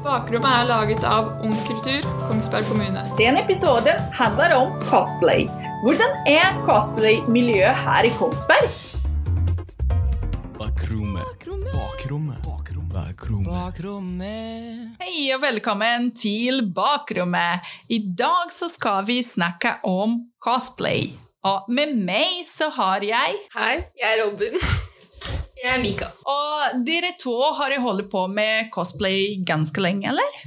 Bakrommet er laget av Ung Kultur, Kongsberg kommune. Denne episoden handler om cosplay. Hvordan er cosplay-miljøet her i Kongsberg? Bakrommet. Bakrommet. Bakrommet. Bakrommet. Hei og velkommen til Bakrommet. I dag så skal vi snakke om cosplay. Og med meg så har jeg Hei, jeg er Robin. Jeg er Mika. Og dere to har jo holdt på med cosplay ganske lenge, eller?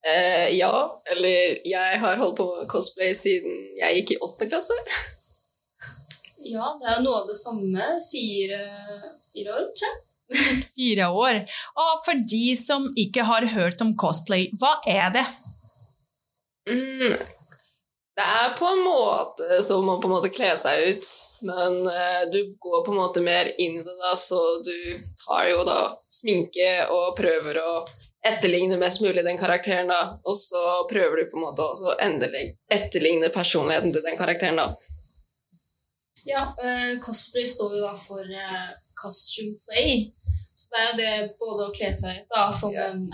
Eh, ja, eller jeg har holdt på med cosplay siden jeg gikk i åttende klasse. Ja, det er jo noe av det samme. Fire, fire år, tror jeg. Fire år. Og for de som ikke har hørt om cosplay, hva er det? Mm. Det er på en måte som å på en måte kle seg ut, men eh, du går på en måte mer inn i det, da, så du tar jo da sminke og prøver å etterligne mest mulig den karakteren, da, og så prøver du på en måte også å etterligne personligheten til den karakteren, da. Ja, eh, cosplay står jo da for eh, costume play. Så det er jo det både å kle seg ut da, som Ja. en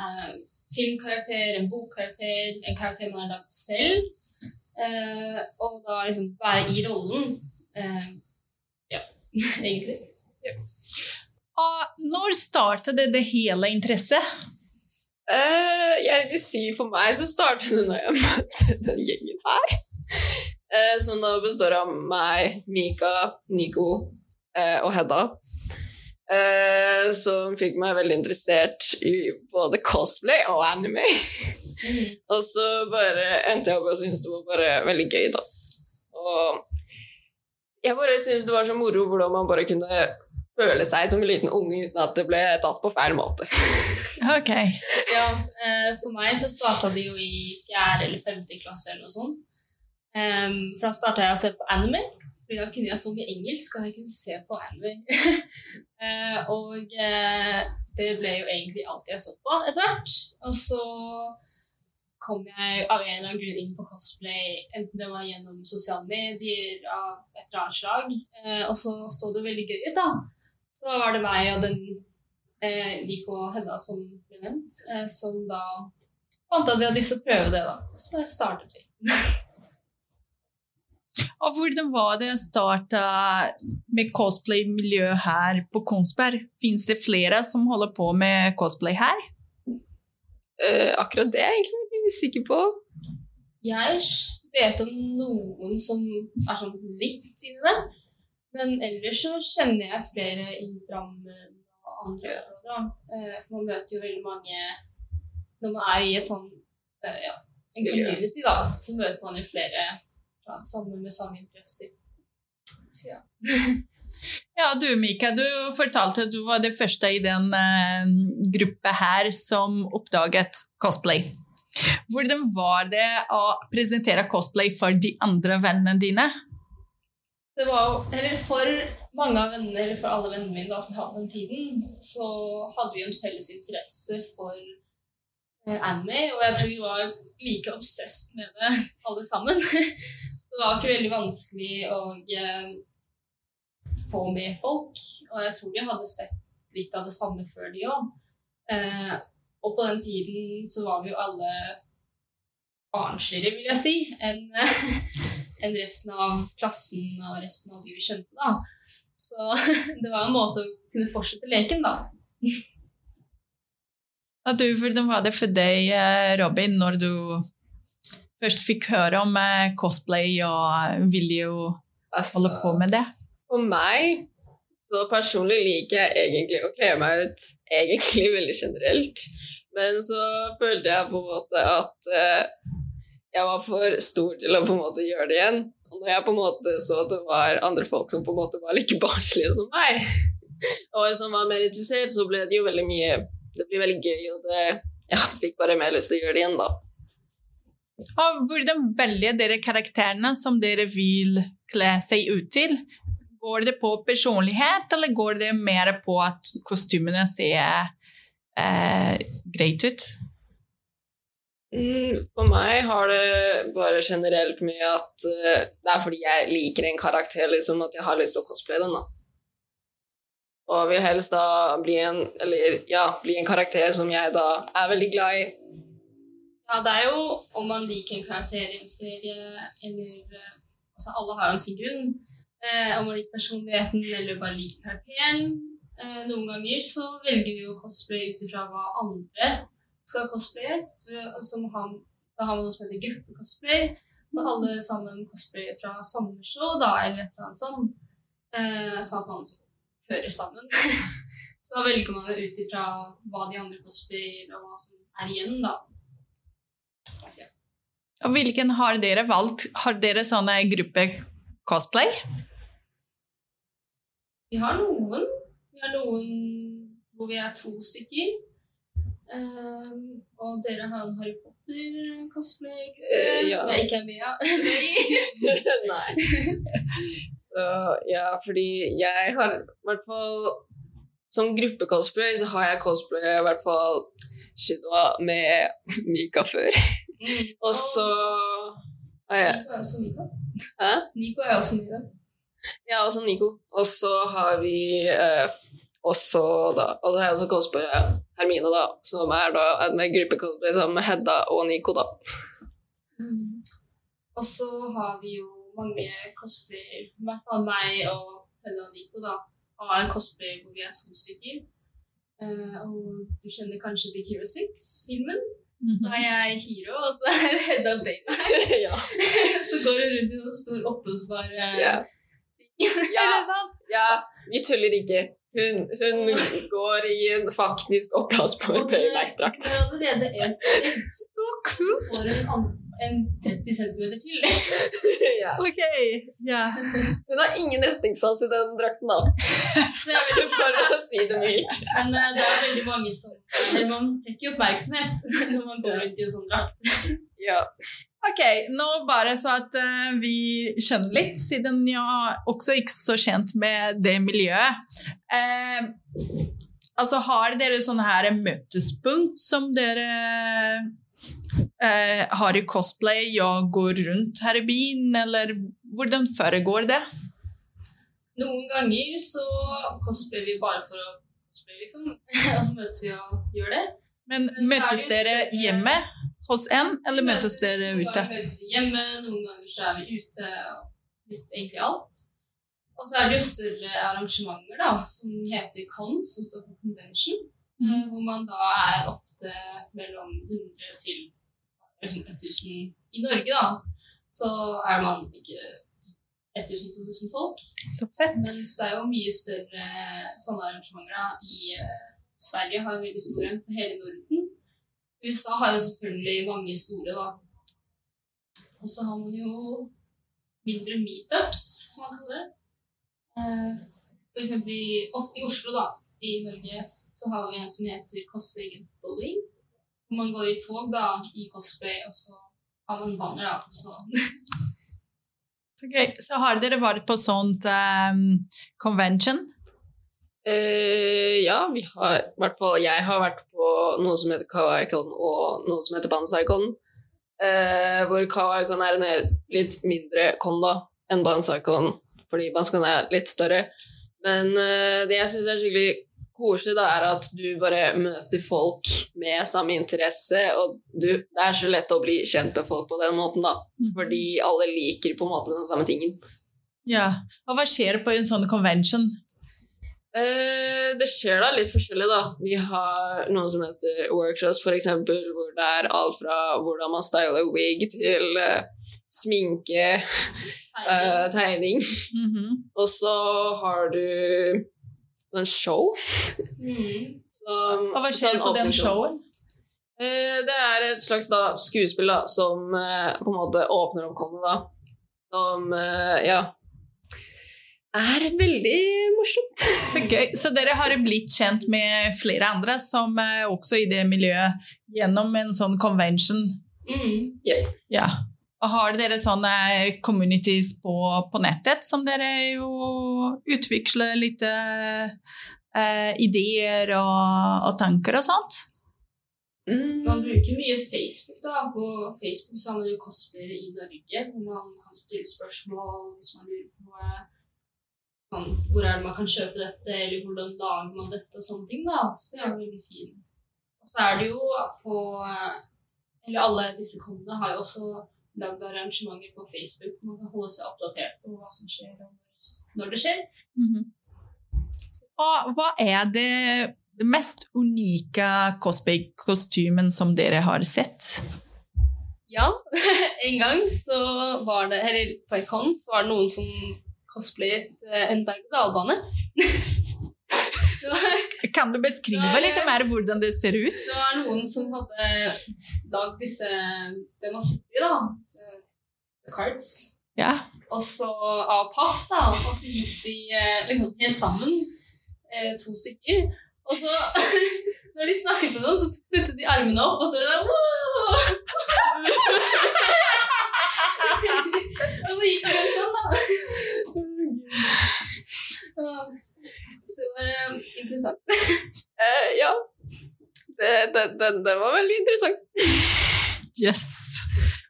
filmkarakter, en bokkarakter, en karakter man har lagd selv, eh, og da liksom være i rollen. Eh, ja, egentlig. Og når startet det, det hele interesset? Uh, jeg vil si for meg så startet det når jeg møtte den gjengen her. Eh, som da består av meg, Mika, Nico eh, og Hedda. Eh, som fikk meg veldig interessert i både cosplay og anime. og så bare endte jeg opp og syntes det var bare veldig gøy, da. Og jeg bare syntes det var så moro hvordan man bare kunne føle seg som en liten unge uten at det ble tatt på feil måte. Ok. Ja, eh, for meg så starta det jo i fjerde eller femte klasse eller noe sånt. Em, for da starta jeg å se på anime, fordi da kunne jeg så mye engelsk at jeg kunne se på anime. Eh, og eh, det ble jo egentlig alt jeg så på etter hvert. Og så kom jeg av en eller annen grunn inn på cosplay, enten det var gjennom sosiale medier av et eller annet slag, eh, og så så det veldig gøy ut, da. Så var det meg og den eh, Nico og Hedda som ble nevnt, som da fant at vi hadde lyst til å prøve det, da. Så startet vi. Og hvordan var det å starte med cosplay-miljø her på Kongsberg? Fins det flere som holder på med cosplay her? Uh, akkurat det er jeg egentlig usikker på. Jeg vet om noen som er sånn litt inni det, men ellers så kjenner jeg flere i Drammen og andre områder. da. Eh, For man møter jo veldig mange Når man er i et sånn eh, ja, en community, da, så møter man jo flere fra sammen med samme interesser. Så ja. Ja, du Mika, du fortalte at du var det første i den uh, gruppa her som oppdaget cosplay. Hvordan var det å presentere cosplay for de andre vennene dine? Det var eller For mange av vennene, eller for alle vennene mine da, som hadde den tiden, så hadde vi en felles interesse for anime, og jeg tror vi var like obsessed med det alle sammen. Så det var ikke veldig vanskelig å eh, få med folk, og jeg tror de hadde sett litt av det samme før, de òg. Eh, og på den tiden så var vi jo alle barnsligere, vil jeg si, enn en resten av klassen og resten av de vi kjente. da. Så det var en måte å kunne fortsette leken, da. Og du, hvordan var det for deg, eh, Robin, når du først fikk høre om eh, cosplay og ville jo Altså, holde på med det? For meg så personlig liker jeg egentlig å kle meg ut egentlig veldig generelt. Men så følte jeg på en måte at eh, jeg var for stor til å på en måte gjøre det igjen. Og når jeg på en måte så at det var andre folk som på en måte var like barnslige som meg, og som var mer interessert, så ble det jo veldig mye Det blir veldig gøy, og det Jeg fikk bare mer lyst til å gjøre det igjen, da. Og hvordan velger dere karakterene som dere vil kle seg ut til? Går det på personlighet, eller går det mer på at kostymene ser eh, greit ut? Mm, For meg har det bare generelt mye at eh, det er fordi jeg liker en karakter, liksom, at jeg har lyst til å cosplaye den. da. Og vil helst da bli en, eller, ja, bli en karakter som jeg da er veldig glad i, Ja, det er jo om man liker en karakter i en serie, eller eh, Altså, alle har jo sin grunn. Eh, om man liker personligheten eller bare liker karakteren. Eh, noen ganger så velger vi jo cosplay ut ifra hva andre skal cosplaye. Så, da har man noe som heter gruppecosplay. Så alle sammen cosplayer fra samme show, da, eller et eller annet sånt. Eh, sånn at man hører sammen. så da velger man det ut ifra hva de andre cosplayer, og hva som er igjen, da. Ja. Og hvilken har dere valgt? Har dere sånne gruppe-cosplay? Vi har noen. Vi har noen hvor vi er to stykker. Ehm, og dere har en Harry Potter-cosplay-gruppe Eh, ja. som jeg ikke er med av- Nei. Så ja, fordi jeg har i hvert fall Som gruppe-cosplay så har jeg cosplay i hvert fall Shidwa med Mika før. Mm. Og så ah, ja. Nico er også Mika. Hæ? Nico er også Mika. Ja, også Nico. Og så har vi eh, også da Og så har jeg også cosplay Hermine, da, som er da en med gruppe-cosplay sammen med Hedda og Nico, da. Mm. Og så har vi jo mange cosplayer, i hvert fall meg og Hedda og Nico, da, har cosplay hvor vi er to stykker. Uh, og du kjenner kanskje Big Hero 6-filmen? Da er jeg Hiro, og så er Hedda Baymax. ja. så går hun rundt i noen stor oppblåsbar ting. Ja. Er det sant? Ja, vi tuller ikke. Hun, hun går i en faktisk oppblåsbar Og Baymax-drakt. Det er allerede en Så kult! får en, en 30 cm til. ja. Ok, ja. Hun har ingen retningssans i den drakten, da. Det er veldig For å si det mildt. Men eh, det er veldig mange som Man trekker oppmerksomhet når man går rundt i en sånn drakt. Ja. Ok, nå bare så at uh, vi skjønner litt, siden jeg også ikke er så kjent med det miljøet. Uh, altså, har dere sånne her møtespunkt som dere uh, har i cosplay og går rundt her i byen, eller hvordan foregår det? Noen ganger så cosplayer vi bare for å cosplaye, liksom. Og så møtes vi og gjør det. Men Men møtes dere hjemme hos en, eller møtes dere noen ute? ganger møtes vi hjemme, noen ganger så er vi ute, og litt egentlig alt. Og så er det jo større arrangementer da, som heter CON, som står for Convention, Mhm. eh, hvor man da er ofte mellom 100 til liksom 1000 I Norge, da, så er man ikke 1000-2000 folk. Så fett. Mens det er jo mye større sånne arrangementer da. i eh, Sverige har en veldig stor en for hele Norden. USA har jo selvfølgelig mange store, da. Og så har man jo mindre meetups, som man kaller det. Eh, for eksempel i, ofte i Oslo, da, i Norge, så har vi en som heter Cosplay Against Bullying. Hvor man går i tog da, i cosplay, og så har man banner, da. Så okay. så har dere vært på sånt um, convention? Eh, ja, vi har i hvert fall Jeg har vært på noe som heter Kawaii-con og noe som heter Banzai-con. Eh, hvor Kawaii-con er en mer, litt mindre con da enn Banzai-con, fordi Banzai-con er litt større. Men uh, det jeg syns er skikkelig koselig, da, er at du bare møter folk med samme interesse, og du, det er så lett å bli kjent med folk på den måten, da. Fordi alle liker på en måte den samme tingen. Ja. Og hva skjer på en sånn convention? Eh, det skjer da litt forskjellig, da. Vi har noe som heter workshops, eksempel, hvor det er alt fra hvordan man styler wig til eh, sminke, eh, tegning. Mhm. Og så har du en show. mm. Som, Og hva skjer sånn på den showen? Eh, det er et slags da, skuespill da, som eh, på en måte åpner opp kongen, da. Som, eh, ja Er veldig morsomt. Så gøy. Så dere har blitt kjent med flere andre som er også i det miljøet gjennom en sånn convention? Mm. Ja. Og har dere sånne communities på, på nettet som dere jo utvikler litt eh, ideer og, og tanker og sånt? Man bruker mye Facebook. da. På Facebook så har man jo cosplayere i Norge, hvor man kan stille spørsmål hvis man lurer på eh, sånn, hvor er det man kan kjøpe dette, eller hvordan lager man dette, og sånne ting. da. Så det er veldig fint. Og så er det jo på eh, eller alle disse kundene har jo også lagd arrangementer på Facebook. Man kan holde seg oppdatert på hva som skjer, og når- det skjer. Mhm. Og hva er det, mest unike cosplay-kostymen som dere har sett? Ja, en gang så var det Eller på en con så var det noen som cosplayet eh, en berg-og-dal-bane. Kan du beskrive litt mer hvordan det ser ut? Det var noen som hadde lagd disse Det man sitter i, da. The Cards. Ja. Og så av papp, da. Og så gikk de eh, liksom helt sammen, eh, to stykker. Og så, når de snakket med noen, så puttet de armene opp, og så var det der Og så gikk det sånn, da. Så det var det interessant. uh, ja. Det, det, det, det var veldig interessant. Yes.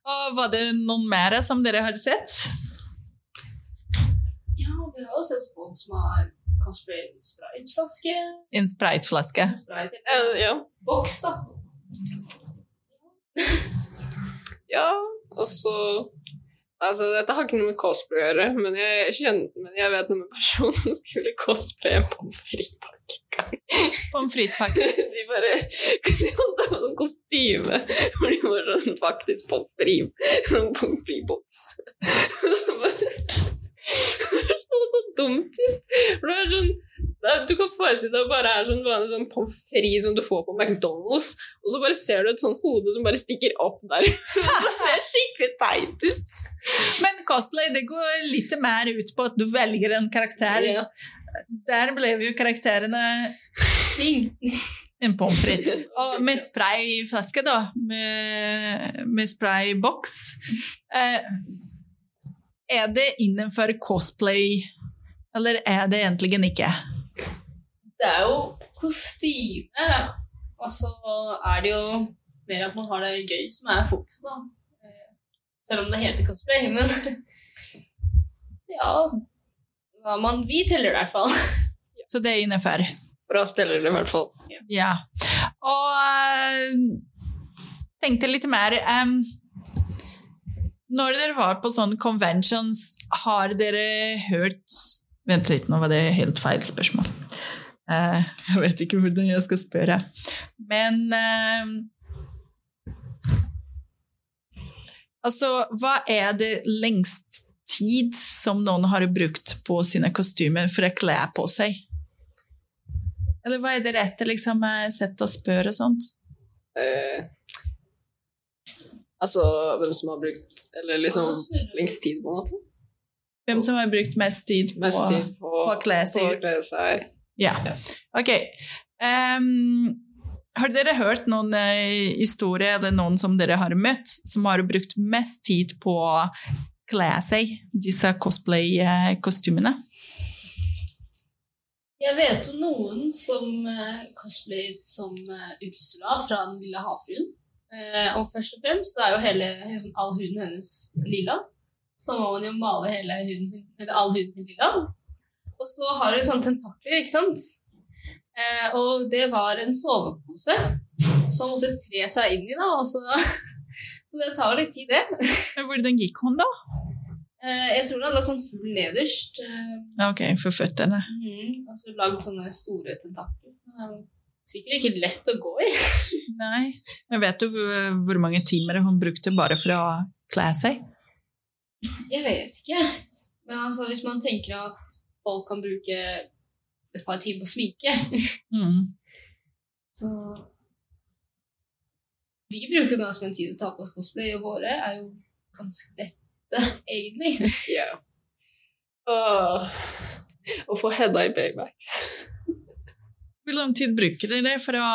Og var det noen mer som dere har sett? Ja, vi har også sett folk som har cosplay sprayflaske. En spraytflaske. Sprite Eh, eller ja. boks, da. ja, og så Altså, dette har ikke noe med cosplay å gjøre, men jeg, kjenner, men jeg vet noe med personen som skulle cosplaye en pommes frites-pakke. Pommes frites-pakke. De bare De hadde sånn kostyme hvor de var sånn faktisk pommes frites. Sånn pommes frites-boks. Så bare så så dumt ut. For det er sånn du kan forestille deg at det bare er sånn vanlig sånn pommes frites som du får på McDonald's, og så bare ser du et sånt hode som bare stikker opp der. Det ser skikkelig teit ut. Men cosplay det går litt mer ut på at du velger en karakter. Ja. Der ble jo karakterene Ting. en pommes frites. Og med sprayflaske, da. Med, med sprayboks. Eh, er det innenfor cosplay, eller er det egentlig ikke? Det er jo kostyme, og så er det jo mer at man har det gøy som er fokuset, da. Eh, Selv om det heter cosplay, men ja hva man, Vi teller det i hvert fall. Så det er innenfor. Bra steller det i hvert fall. Ja. Og eh, tenkte litt mer em, Når dere var på sånne conventions, har dere hørt Vent litt, nå var det helt feil spørsmål. Uh, jeg vet ikke hvordan jeg skal spørre. Men uh, Altså, hva er det lengst tid som noen har brukt på sine kostymer for å kle på seg? Eller hva er det rette liksom, eh, sett å spørre og sånt? Eh, altså hvem som har brukt Eller liksom lengst tid, på en måte. Hvem som har brukt mest tid på, Mest tid på, på å kle seg ut? Ja. Ok. Um, har dere hørt noen eh, historier eller noen som dere har møtt, som har brukt mest tid på å kle seg, disse cosplay-kostymene? Jeg vet jo noen som uh, cosplayet som eh, Ursula fra Den lille havfruen. Eh, og først og fremst så er jo hele, liksom, all huden hennes lilla. Så da må man jo male hele huden sin, eller all huden sin lilla. Og så har hun sånne tentakler, ikke sant? Eh, og det var en sovepose som måtte tre seg inn i, da. Og så, så det tar litt tid, det. Hvordan gikk hun, da? Eh, jeg tror hun hadde sånn hull nederst. Eh, Ok, for føttene. Mm, Og så lagd sånne store tentakler. Er Sikkert ikke lett å gå i. Nei. Men vet du hvor, mange timer hun brukte bare for å kle seg. Jeg vet ikke. Men altså, hvis man tenker at folk kan bruke et par timer på sminke, Mm. så Vi bruker ganske en tid å ta på oss cosplay, og våre er jo ganske lette, egentlig. Ja. Å få Hedda i Baymax. Hvor lang tid bruker dere for å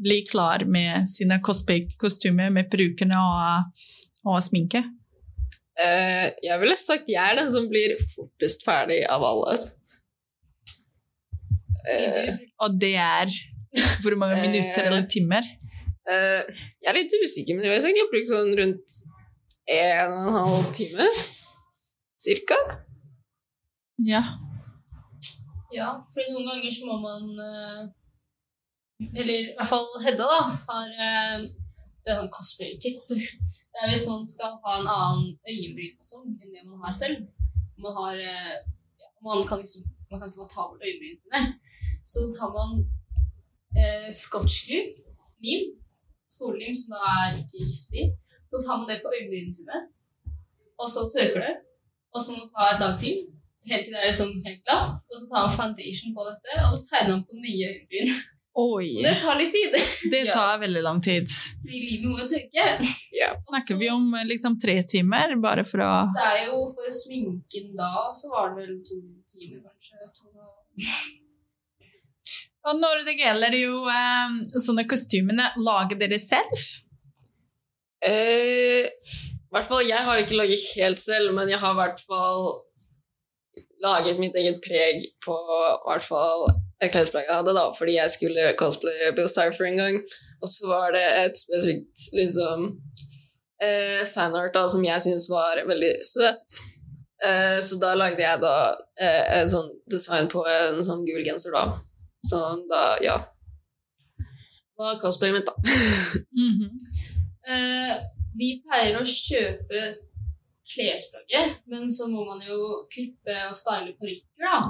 bli klar med sine cosplay-kostymer med brukerne og, og sminke? Uh, jeg ville sagt jeg er den som blir fortest ferdig av alle. Uh, Og det er hvor mange Eh, minutter eller timer? Uh, jeg er litt usikker, men jeg vil sagt jeg bruker sånn rundt en og en halv time. Cirka. Ja. Ja, for noen ganger så må man eh, Eller i hvert fall Hedda, da, har eh, det er sånn cosplay-tipp. Det er hvis man skal ha en annen øyenbrynfasong enn det man har selv. Man, har, eh, ja, man, kan, liksom, man kan ikke bare ta bort øyenbrynene sine. Så tar man eh, scotchglue, lim, skolelim som da er ikke giftig. Så tar man det på øyenbrynene sine, og så tørker det. Og så må man ta et lag til, helt til det er liksom helt glatt. Og så tar han foundation på dette, og så tegner han på nye øyebryn. Oi! Det tar litt tid. Det Ja. tar veldig lang tid. Fordi livet må jo tørke. Ja. Snakker vi om eh, liksom tre timer, bare for å Det er jo for sminken da, så var det vel to timer, kanskje. To og... Når det gjelder jo eh, sånne kostymene, lager dere selv? Eh, I hvert fall, jeg har ikke laget helt selv, men jeg har i hvert fall laget mitt eget preg på i hvert fall et klesplagg jeg hadde, da, fordi jeg skulle cosplaye Bill Cypher en gang. Og så var det et spesifikt liksom eh, fanart da, som jeg syntes var veldig søt. Eh, så da lagde jeg da eh, et sånn design på en sånn gul genser, da. Sånn da, ja. Det var cosplayet mitt, da. Mhm. Eh, vi pleier å kjøpe klesplagget, men så må man jo klippe og style parykker, da.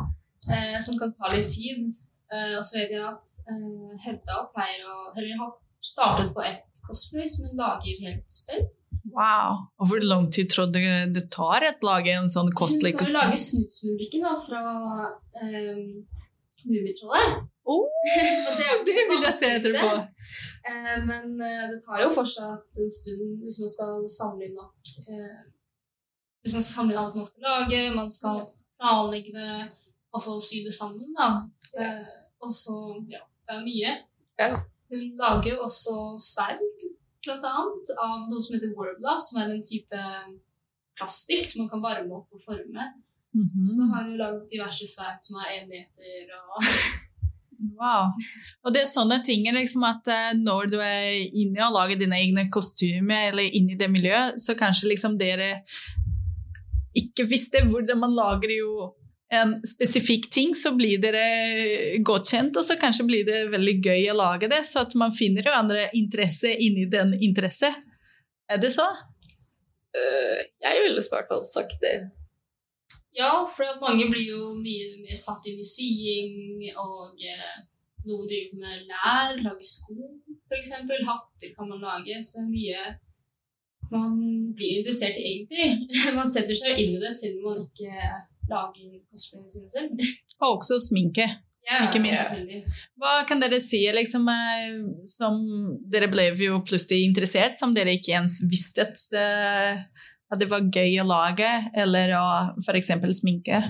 Eh, som kan ta litt tid. Eh, og så vet jeg at eh, Hedda pleier å Eller har startet på ett cosplay som hun lager helt selv. Wow. Og hvor lang tid tror du det tar å lage en sånn cosplay Hun skal cosplay-kostyme? lage Snusmumrikken fra eh, Mummitrollet. Oh, det det vil jeg se etterpå. på! men eh, det tar jo fortsatt en stund hvis man skal samle inn nok man skal samle inn alt man skal lage, man skal planlegge det, og så sy det sammen, da. Eh, og så Ja, det er mye. Hun lager også sverd, blant annet, av noe som heter Warbla, som er en type plastikk som man kan varme opp og forme. Mhm. Så da har hun laget diverse sverd som er én meter og Wow. Og det er sånne ting liksom at eh, når du er inne og lager dine egne kostymer, eller inne i det miljøet, så kanskje liksom dere ikke visste hvordan man lager jo en spesifikk ting, så blir dere godt kjent, og så kanskje blir det veldig gøy å lage det, så at man finner jo andre interesse inni den interesse. Er det så? Uh, jeg ville i hvert fall sagt det. Ja, for at mange blir jo mye mer satt inn i sying, og eh, noen driver med lær, lager sko, f.eks. Hatter kan man lage, så det er mye man blir interessert i egentlig. Man setter seg inn i det selv om man ikke lager cosplayen sin selv. Og også sminke. Ja, Ikke minst. Hva kan dere si, liksom, eh, som dere ble jo plutselig interessert, som dere ikke ens visste at, eh, at det var gøy å lage, eller å f.eks. sminke?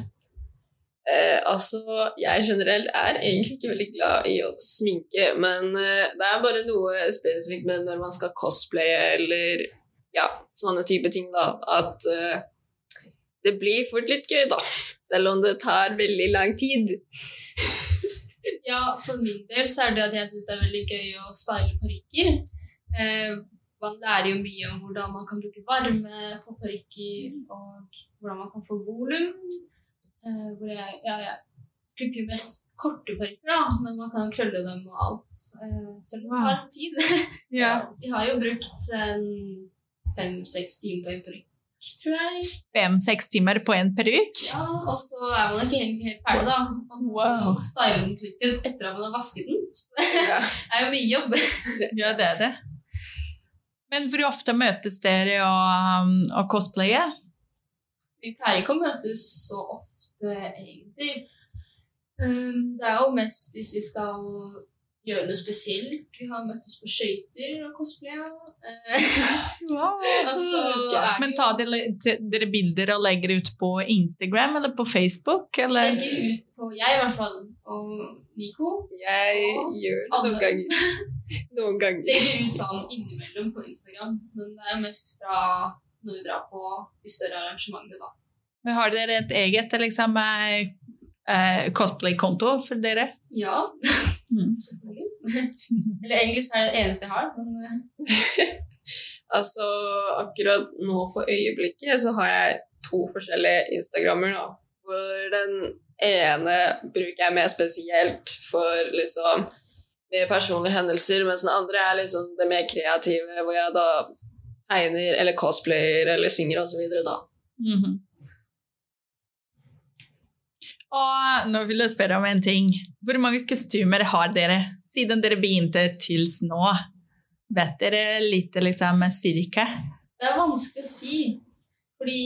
Eh, altså, jeg generelt er egentlig ikke veldig glad i å sminke, men eh, det er bare noe spesifikt med når man skal cosplaye eller ja, sånne type ting, da, at uh, det blir fort litt gøy, da. Selv om det tar veldig lang tid. Ja, for min del så er det at jeg syns det er veldig gøy å style parykker. Eh, man lærer jo mye om hvordan man kan bruke varme på parykker, og hvordan man kan få volum. Eh, hvor jeg, ja, jeg klipper jo mest korte parykker, men man kan krølle dem og alt. Eh, selv om det tar tid. Ja. Jeg har jo brukt fem-seks timer på en parykk, tror jeg. Fem-seks timer på en perukk? Ja, og så er man ikke helt, helt ferdig, da. Og så Wow. styler den på etter at man har vasket den. Så det er jo mye jobb. Ja, det er det. Men hvor ofte møtes dere og, um, og cosplayer? Vi pleier ikke å møtes så ofte, egentlig. Um, det er jo mest hvis vi skal gjøre noe spesielt. Vi har møttes på skøyter og cosplaya. Eh, altså, Men tar dere, dere bilder og legger ut på Instagram eller på Facebook? Eller? legger ut på Jeg, i hvert fall, og Nico. Jeg gjør det noen ganger. Noen ganger. Legger ut sånn innimellom på Instagram. Men det er mest fra når vi drar på de større arrangementene, da. Men Har dere et eget liksom, eh, eh, cosplay-konto for dere? Ja, Mm. Eller egentlig så er det det eneste jeg har. Men eh, Altså, akkurat nå for øyeblikket så har jeg to forskjellige Instagrammer da. Hvor den ene bruker jeg mer spesielt for liksom mer personlige hendelser, mens den andre er liksom det mer kreative, hvor jeg da tegner eller cosplayer eller synger osv. da. Mhm. Og nå vil jeg spørre om en ting. Hvor mange kostymer har dere siden dere begynte til nå? Vet dere litt liksom cirka? Det er vanskelig å si. Fordi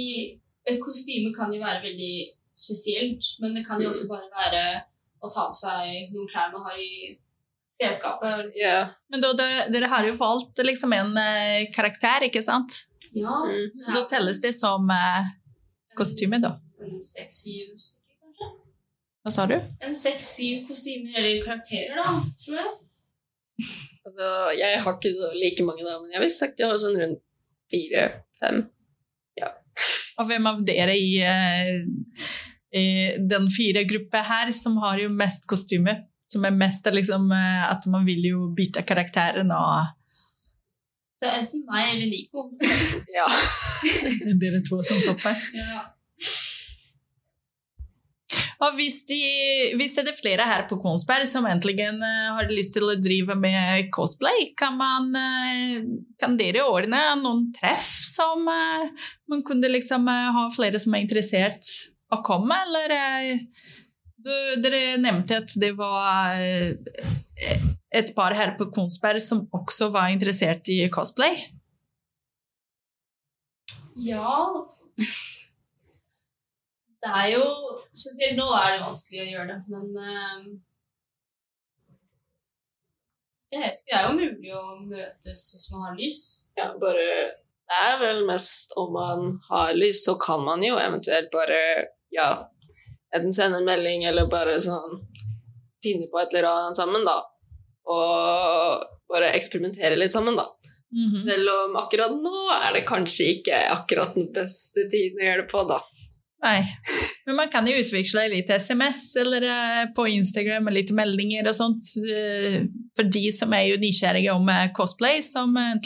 et kostyme kan jo være veldig spesielt, men det kan jo også bare være å ta på seg noen klær man har i klesskapet. Yeah. Men da, dere, dere har jo valgt liksom en uh, karakter, ikke sant? Ja, Mm. Så da telles det som uh, kostyme, da. Seks-syv stykker? Hva sa du? En seks-syv kostymer eller karakterer, da, tror jeg. Altså, jeg har ikke så like mange, da, men jeg vil sagt jeg har sånn rundt fire-fem. Og hvem av dere i, eh, i den fire gruppa her som har jo mest kostyme? Som er mest liksom eh, at man vil jo bytte karakteren og Det er enten meg eller Nico. Ja. Dere to som topper. ja. Og hvis, de, hvis det er flere her på Kongsberg som endelig eh, har lyst til å drive med cosplay, kan, man, eh, kan dere ordne noen treff som eh, man kunne liksom ha flere som er interessert å komme, eller du, Dere nevnte at det var et par her på Kongsberg som også var interessert i cosplay. ja. Det er jo Spesielt nå er det vanskelig å gjøre det, men uh, Jeg vet ikke, det er jo mulig å møtes hvis man har lyst. ja, bare Det er vel mest om man har lyst, så kan man jo eventuelt bare ja, enten sende en melding eller bare sånn finne på et eller annet sammen, da. Og bare eksperimentere litt sammen, da. Mhm. Selv om akkurat nå er det kanskje ikke akkurat den beste tiden å gjøre det på, da. Nei. Men man kan jo utveksle litt SMS eller eh, på Instagram med litt meldinger og sånt. eh, For de som er jo nysgjerrige om eh, cosplay, som eh,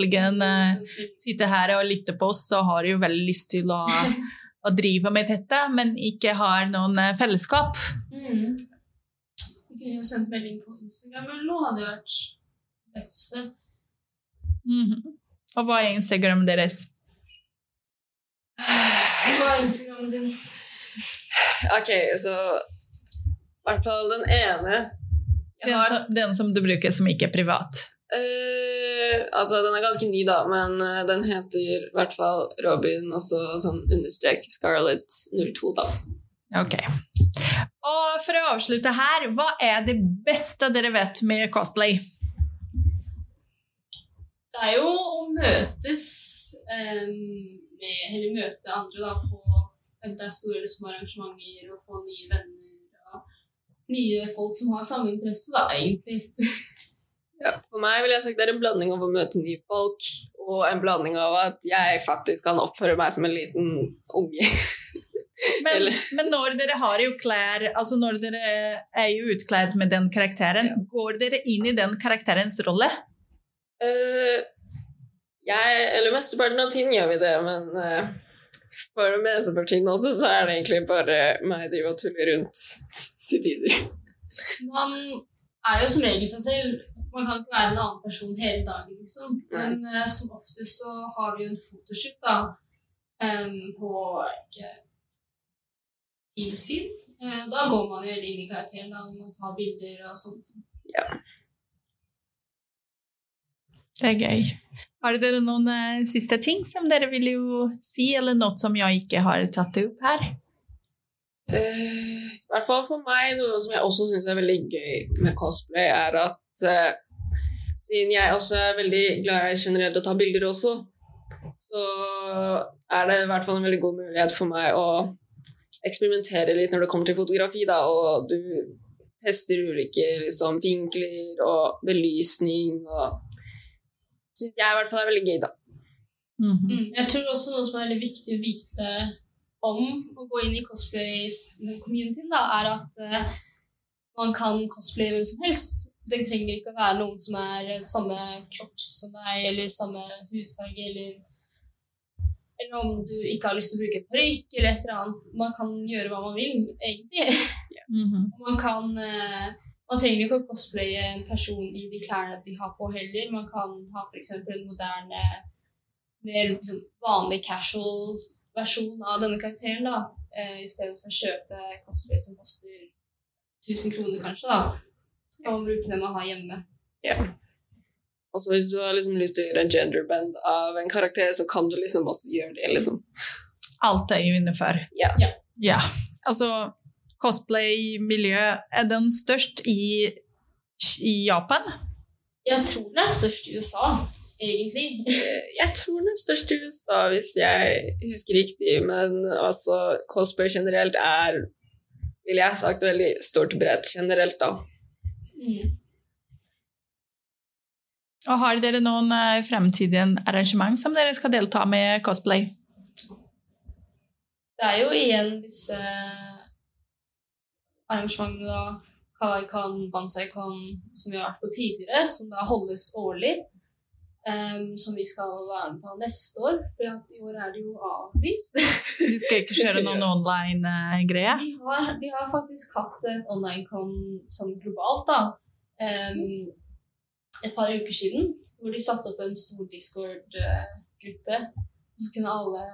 sitter her og lytter på oss og har jo veldig lyst til å, å drive med dette, men ikke har noen fellesskap. Mm. Kunne jo sendt melding på Instagram eller noe, hadde jo vært det letteste. Mhm. Og hva er Instagram deres? Hva er Instagramen din? Ok, så i hvert fall den ene jeg Den som, den som du bruker som ikke er privat. eh, Altså, den er ganske ny, da, men eh, den heter i hvert fall Robin, og så sånn understrek Scarlett 02, da. Ok. Og for å avslutte her, hva er det beste dere vet med cosplay? Det er jo å møtes um, med, eller møte andre da, på enten det er store eller små arrangementer, og få nye venner og nye folk som har samme interesse, da, egentlig. Ja, for meg vil jeg sagt det er en blanding av å møte nye folk, og en blanding av at jeg faktisk kan oppføre meg som en liten unge. Men, men når dere har jo klær, altså når dere er jo utkledd med den karakteren, går dere inn i den karakterens rolle? Eh, jeg, eller mesteparten av tiden gjør vi det, men uh, for mesteparten også så er det egentlig bare meg drive og tulle rundt til tider. Man er jo som regel seg selv. Man kan ikke være en annen person hele dagen, liksom. Men uh, som oftest så har vi jo en fotoshoot da, um, på ikke times tid. Da går man jo inn i karakteren, da, man tar bilder og sånne ting. Det er gøy. Har dere noen eh, siste ting som dere vil jo si, eller noe som jeg ikke har tatt opp her? Uh, I hvert fall for meg, noe som jeg også syns er veldig gøy med cosplay, er at uh, siden jeg også er veldig glad i generelt å ta bilder også, så er det i hvert fall en veldig god mulighet for meg å eksperimentere litt når det kommer til fotografi, da, og du tester ulike liksom, vinkler og belysning og Syns jeg i hvert fall er veldig gøy, da. Mhm. Mm. Jeg tror også noe som er veldig viktig å vite om å gå inn i cosplay-communityen, da, er at uh, man kan cosplaye hvem som helst. Det trenger ikke å være noen som er eh, samme kropp som deg, eller samme hudfarge, eller eller om du ikke har lyst til å bruke parykk eller et eller annet. Man kan gjøre hva man vil, egentlig. Mm -hmm. Man kan eh, Man trenger ikke å cosplaye en person i de klærne de har på heller. Man kan ha f.eks. en moderne, mer liksom, vanlig casual versjon av denne karakteren, da. Eh, I stedet for å kjøpe cosplay som koster 1000 kroner, kanskje, da. Så kan man bruke det man har hjemme. Og så hvis du har liksom lyst til å gjøre en genderband av en karakter, så kan du liksom også gjøre det, liksom. Alt er jo innenfor. Ja. Ja. Ja. Altså, cosplay-miljø, er den størst i, i Japan? Jeg tror den er størst i USA, egentlig. Eh, Jeg tror den er størst i USA, hvis jeg husker riktig, men altså cosplay generelt er, vil jeg sagt, veldig stort bredt generelt, da. Mm. Og har dere noen eh, fremtidige arrangement som dere skal delta med cosplay? Det er jo igjen disse arrangementene, da. Kawaii-con, Banzai-con, som vi har vært på tidligere, som da holdes årlig. Um, som vi skal være med på neste år, for i år er det jo avlyst. Du skal ikke kjøre noen online-greie? De har, de har faktisk hatt en online-con sånn globalt, da. Um, et par uker siden, hvor de satte opp en stor Discord-gruppe. Så kunne alle,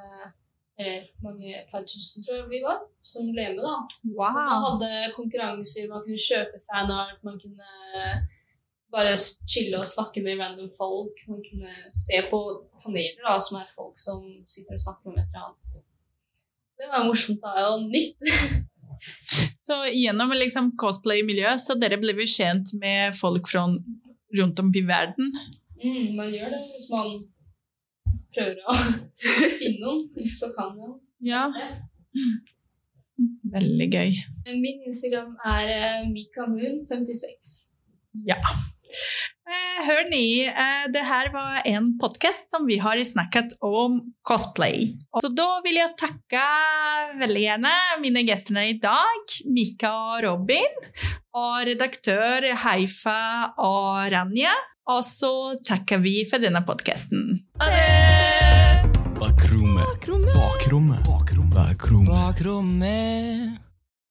mange par tusen tror jeg vi var, som ble med, da. Man hadde konkurranser, man kunne kjøpe fanart, man kunne bare chille og snakke med random folk. Man kunne se på paneler da, som er folk som sitter og snakker om et eller annet. Så det var morsomt da, og nytt. Så gjennom liksom cosplay-miljøet, så dere ble jo kjent med folk fra rundt om i verden? Mm, man gjør det hvis man prøver å finne noen, så kan man. Ja. Veldig gøy. Min Instagram er eh, mikamoon56. Ja. Eh, hør ni, eh, det her var en podcast som vi har snakket om cosplay. Så da vil jeg takke veldig gjerne mine gjester i dag, Mika og Robin, og redaktør Haifa og Ranja. Og så takker vi for denne podcasten. Ha det! Bakrommet. Bakrommet. Bakrommet. Bakrommet. Bakrommet.